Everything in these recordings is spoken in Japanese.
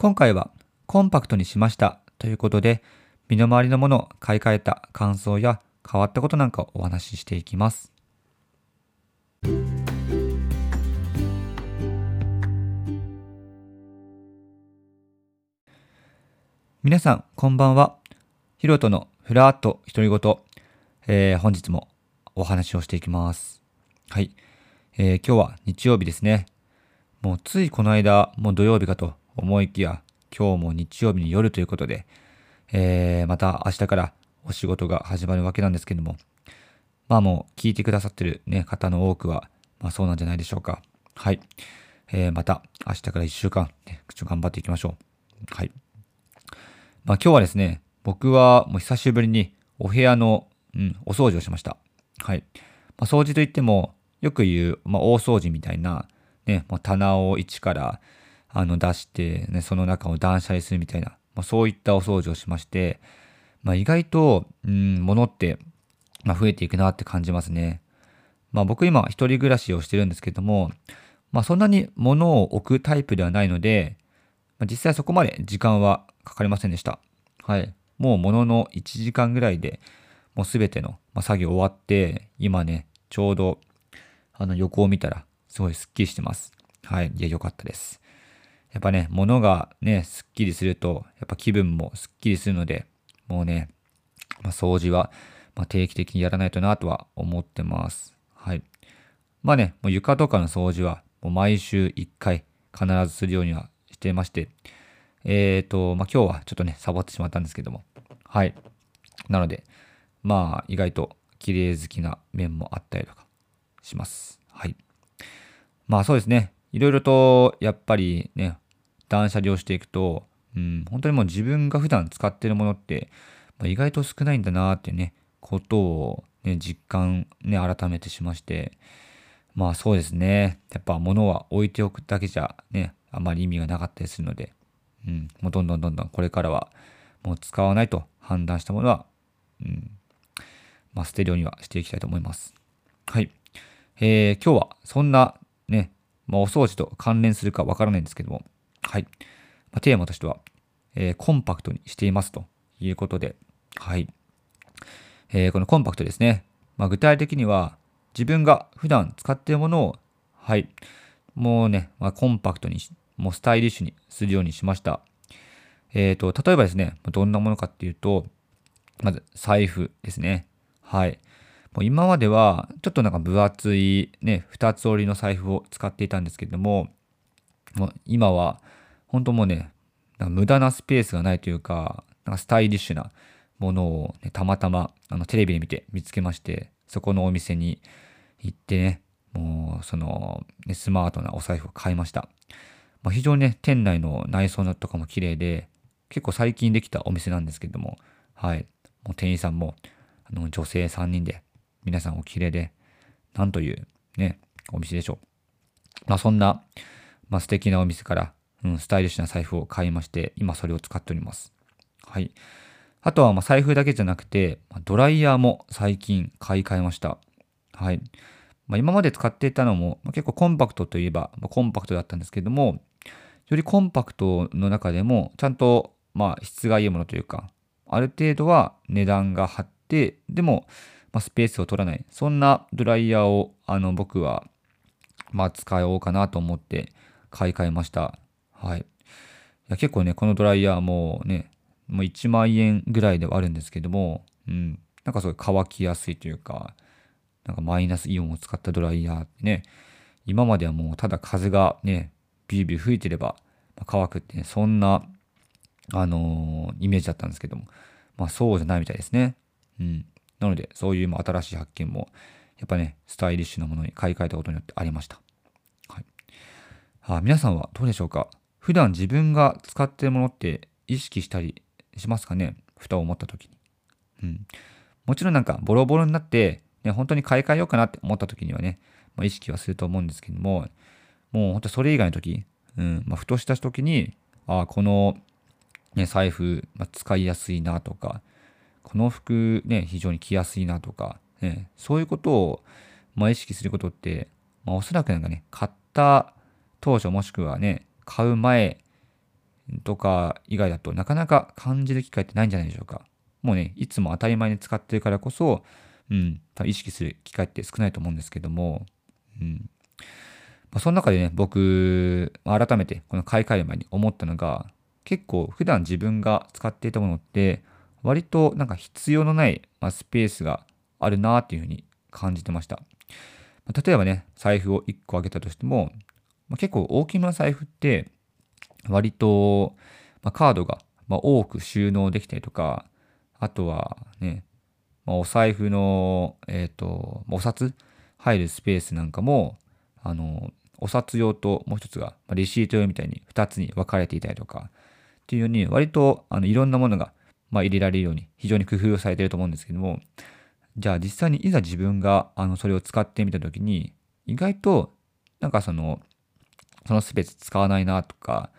今回はコンパクトにしましたということで、身の回りのものを買い替えた感想や変わったことなんかをお話ししていきます。皆さん、こんばんは。ヒロトのふらっと独り言、えー、本日もお話をしていきます。はい、えー、今日は日曜日ですね。もうついこの間、もう土曜日かと思いきや、今日も日曜日に夜ということで、えー、また明日からお仕事が始まるわけなんですけども、まあもう聞いてくださってるね、方の多くは、まあそうなんじゃないでしょうか。はい。えー、また明日から一週間、ね、口を頑張っていきましょう。はい。まあ今日はですね、僕はもう久しぶりにお部屋の、うん、お掃除をしました。はい。まあ、掃除といっても、よく言う、まあ、大掃除みたいな、ね、もう棚を一からあの出して、ね、その中を断捨離するみたいな、まあ、そういったお掃除をしまして、まあ、意外と、うん、物って、まあ、増えていくなって感じますね。まあ、僕今一人暮らしをしてるんですけども、まあ、そんなに物を置くタイプではないので、まあ、実際そこまで時間はかかりませんでした。はい。もう物の1時間ぐらいで、もうすべての、作業終わって、今ね、ちょうど、あの横を見たら、すごいスッキリしてます。はい。いや、よかったです。やっぱね、物がね、スッキリすると、やっぱ気分もスッキリするので、もうね、まあ、掃除は、まあ、定期的にやらないとなとは思ってます。はい。まあね、もう床とかの掃除は、もう毎週1回必ずするようにはしてまして、え、ー、と、まあ今日はちょっとね、サボってしまったんですけども、はい。なので、まあ意外と綺麗好きな面もあったりとかします。はい。まあそうですね。いろいろとやっぱりね、断捨離をしていくと、うん、本当にもう自分が普段使ってるものって、まあ、意外と少ないんだなっていうね、ことをね、実感ね、改めてしまして、まあそうですね。やっぱ物は置いておくだけじゃね、あまり意味がなかったりするので、うん、もうどんどんどんどんこれからはもう使わないと判断したものは、うん、まあ捨てるようにはしていきたいと思います。はい。えー、今日はそんな、まあ、お掃除と関連するかわからないんですけども、はい。まあ、テーマとしては、えー、コンパクトにしていますということで、はい。えー、このコンパクトですね。まあ、具体的には、自分が普段使っているものを、はい。もうね、まあ、コンパクトに、もうスタイリッシュにするようにしました。えっ、ー、と、例えばですね、どんなものかっていうと、まず財布ですね。はい。もう今までは、ちょっとなんか分厚いね、二つ折りの財布を使っていたんですけれども、もう今は、本当もうね、なんか無駄なスペースがないというか、なんかスタイリッシュなものを、ね、たまたまあのテレビで見て見つけまして、そこのお店に行ってね、もうその、ね、スマートなお財布を買いました。まあ、非常にね、店内の内装とかも綺麗で、結構最近できたお店なんですけれども、はい。もう店員さんも、あの、女性3人で、皆さんお綺麗で、なんというね、お店でしょう。まあそんな、まあ素敵なお店から、うん、スタイリッシュな財布を買いまして、今それを使っております。はい。あとは、まあ財布だけじゃなくて、ドライヤーも最近買い替えました。はい。まあ、今まで使っていたのも、まあ、結構コンパクトといえば、まあ、コンパクトだったんですけども、よりコンパクトの中でも、ちゃんと、まあ、質がいいものというか、ある程度は値段が張って、でも、まあ、スペースを取らない。そんなドライヤーを、あの、僕は、まあ、使おうかなと思って買い替えました。はい。いや結構ね、このドライヤーもね、もう1万円ぐらいではあるんですけども、うん。なんかすごい乾きやすいというか、なんかマイナスイオンを使ったドライヤーってね、今まではもうただ風がね、ビュービュー吹いてれば乾くってね、そんな、あのー、イメージだったんですけども、まあそうじゃないみたいですね。うん。なので、そういう新しい発見も、やっぱね、スタイリッシュなものに買い替えたことによってありました。はい。あ皆さんはどうでしょうか？普段自分が使っているものって意識したりしますかね？蓋を持った時に。うん。もちろんなんかボロボロになって、ね、本当に買い替えようかなって思った時にはね、まあ、意識はすると思うんですけども、もう本当それ以外の時、うん、まあ、ふとした時に、ああ、この、ね、財布、まあ、使いやすいなとか、この服ね、非常に着やすいなとか、ね、そういうことを、まあ、意識することって、まあ、おそらくなんかね、買った当初もしくはね、買う前とか以外だとなかなか感じる機会ってないんじゃないでしょうか。もうね、いつも当たり前に使ってるからこそ、うん、多分意識する機会って少ないと思うんですけども、うん。まあ、その中でね、僕、改めてこの買い替える前に思ったのが、結構普段自分が使っていたものって、割となんか必要のない、ま、スペースがあるなっていうふうに感じてました。ま、例えばね、財布を1個あげたとしても、ま、結構大きめの財布って、割と、ま、カードが、ま多く収納できたりとか、あとはね、ま、お財布の、えっ、ー、と、お札入るスペースなんかも、あの、お札用ともう一つが、ま、レシート用みたいに2つに分かれていたりとか、っていうように、割とあのいろんなものが、まあ、入れられるように非常に工夫をされていると思うんですけども、じゃあ実際にいざ自分があのそれを使ってみたときに、意外となんかその、そのスペース使わないなとか、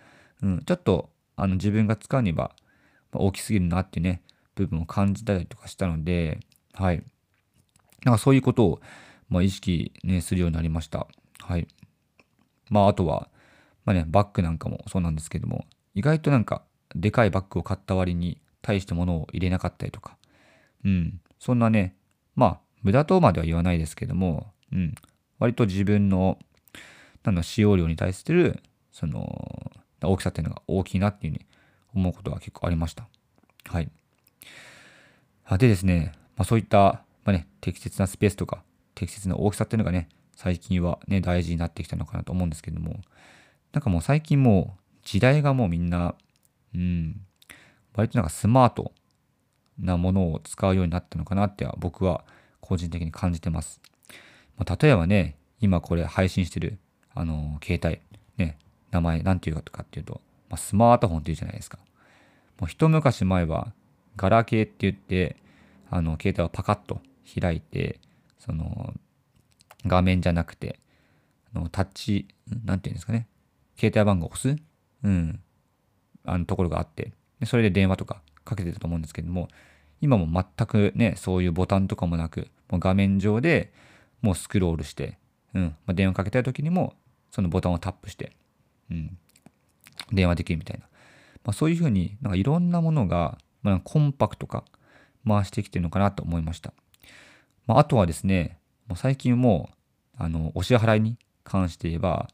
うん、ちょっとあの自分が使うには大きすぎるなっていうね、部分を感じたりとかしたので、はい。なんかそういうことを、まあ、意識ね、するようになりました。はい。まあ、あとは、まあね、バッグなんかもそうなんですけども、意外となんか、でかいバッグを買った割に、大して物を入れなかったりとか、うん、そんなね、まあ、無駄とまでは言わないですけども、うん、割と自分の、なんだ、使用量に対する、その、大きさっていうのが大きいなっていうふうに思うことが結構ありました。はい。でですね、まあ、そういった、まあね、適切なスペースとか、適切な大きさっていうのがね、最近はね、大事になってきたのかなと思うんですけども、なんかもう最近もう時代がもうみんな、うん、割となんかスマートなものを使うようになったのかなっては僕は個人的に感じてます。まあ、例えばね、今これ配信してる、あのー、携帯、ね、名前なんていうかっていうと、まあ、スマートフォンっていうじゃないですか。もう一昔前は、ガラケーって言って、あの、携帯をパカッと開いて、その、画面じゃなくて、あのタッチ、なんていうんですかね。携帯番号を押す？うん。あのところがあって、でそれで電話とかかけてたと思うんですけども、今も全くね、そういうボタンとかもなく、もう画面上でもうスクロールして、うん。まあ、電話かけたい時にも、そのボタンをタップして、うん。電話できるみたいな。まあ、そういうふうになんかいろんなものが、まあ、コンパクト化回してきてるのかなと思いました。まあ、あとはですね、もう最近もう、あの、お支払いに関して言えば、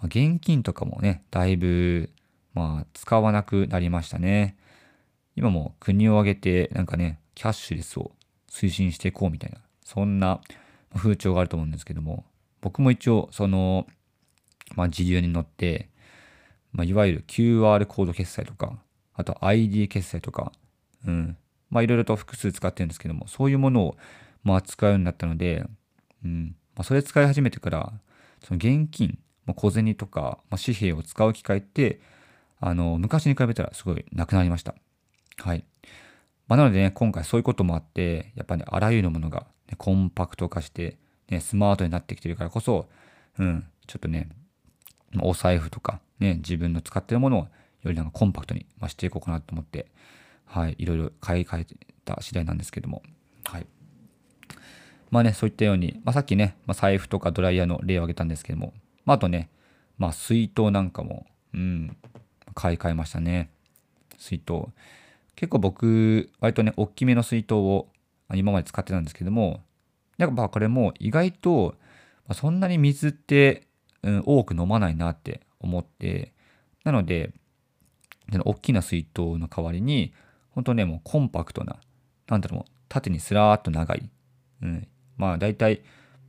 ま、現金とかもね、だいぶ、まあ、使わなくなりましたね。今も国を挙げて、なんかね、キャッシュレスを推進していこうみたいな、そんな風潮があると思うんですけども、僕も一応、その、まあ、自由に乗って、まあ、いわゆる QR コード決済とか、あと ID 決済とか、うん。まあいろいろと複数使ってるんですけども、そういうものをまあ使うようになったので、うん。まあそれ使い始めてから、その現金、まあ、小銭とか、まあ、紙幣を使う機会って、あの、昔に比べたらすごいなくなりました。はい。まあ、なのでね、今回そういうこともあって、やっぱ、ね、あらゆるものが、ね、コンパクト化して、ね、スマートになってきてるからこそ、うん、ちょっとね、お財布とか、ね、自分の使ってるものをよりなんかコンパクトにしていこうかなと思って、はい、いろいろ買い替えた次第なんですけども、はい。まあね、そういったように、まあ、さっきね、まあ、財布とかドライヤーの例を挙げたんですけども、まあ、あとね、まあ、水筒なんかも、うん、買い替えましたね。水筒。結構僕、割とね、大きめの水筒を今まで使ってたんですけども、やっぱこれも意外と、そんなに水って、うん、多く飲まないなって思って、なので、大きな水筒の代わりに、本当ね、もうコンパクトな、なんだろう、縦にスラーっと長い、うん、まあ大体、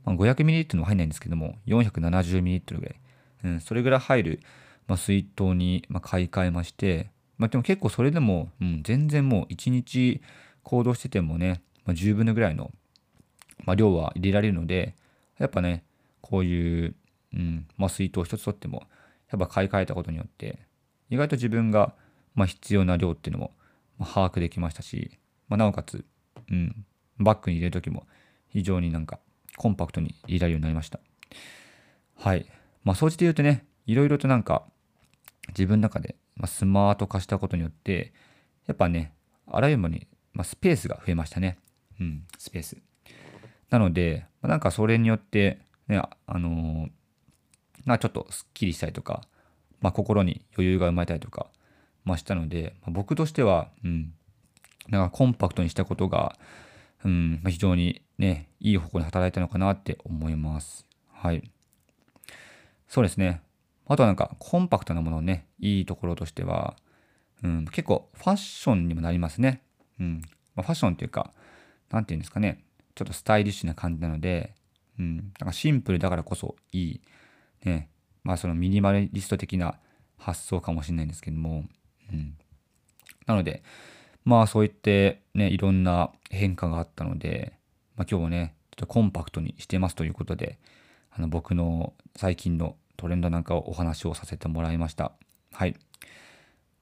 まあ、500ml も入んないんですけども、470ml ぐらい、うん、それぐらい入る、まあ、水筒に、ま、買い替えまして、まあ、でも結構それでも、うん、全然もう1日行動しててもね、まあ、10分のぐらいの、まあ、量は入れられるので、やっぱね、こういう、うん、まあ、水筒一つとっても、やっぱ買い替えたことによって、意外と自分が、まあ、必要な量っていうのも、まあ、把握できましたし、まあ、なおかつ、うん、バッグに入れる時も非常になんかコンパクトに入れられるようになりました。はい。まあ、総じて言うとね、いろいろとなんか自分の中でスマート化したことによって、やっぱね、あらゆるものに、まあ、スペースが増えましたね。うん、スペース。なので、まあ、なんかそれによって、ね、あのー、なちょっとスッキリしたりとか、まあ、心に余裕が生まれたりとか、まあ、したので、まあ、僕としては、うん、なんかコンパクトにしたことが、うんまあ、非常にね、いい方向に働いたのかなって思います。はい。そうですね。あとはなんかコンパクトなものね、いいところとしては、うん、結構ファッションにもなりますね。うん。まあ、ファッションっていうか、なんていうんですかね。ちょっとスタイリッシュな感じなので、うん。なんかシンプルだからこそいい。ね。まあそのミニマリスト的な発想かもしれないんですけども、うん。なので、まあそういってね、いろんな変化があったので、まあ今日はね、ちょっとコンパクトにしてますということで、あの僕の最近のトレンドなんかをお話をさせてもらいました。はい。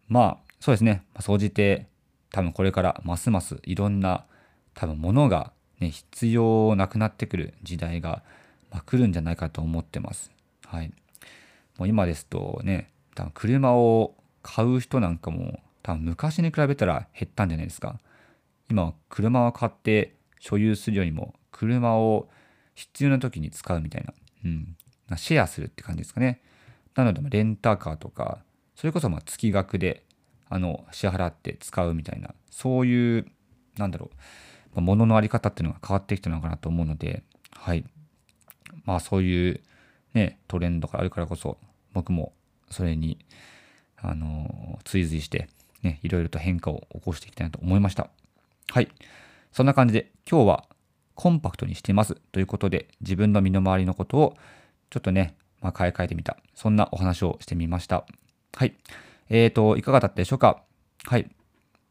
まあ、そうですね。総じて、多分これからますますいろんな多分物が、ね、必要なくなってくる時代が、ま、来るんじゃないかと思ってます。はい。もう今ですとね、多分車を買う人なんかも多分昔に比べたら減ったんじゃないですか。今は車を買って所有するよりも車を必要な時に使うみたいな、うん、シェアするって感じですかね。なので、レンタカーとか、それこそま月額であの支払って使うみたいな、そういう、なんだろう、物のあり方っていうのが変わってきたのかなと思うので、はい。まあそういうね、トレンドがあるからこそ、僕もそれに、あの、追随して、ね、いろいろと変化を起こしていきたいなと思いました。はい。そんな感じで、今日はコンパクトにしていますということで、自分の身の回りのことをちょっとね、まあ、買い替えてみた。そんなお話をしてみました。はい。えーと、いかがだったでしょうか？はい。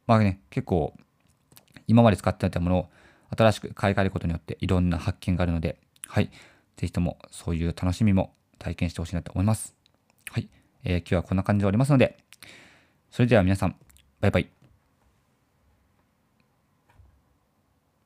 まあね、結構、今まで使っていたものを新しく買い替えることによっていろんな発見があるので、はい。ぜひともそういう楽しみも体験してほしいなと思います。はい。えー、今日はこんな感じで終わりますので、それでは皆さん、バイバイ。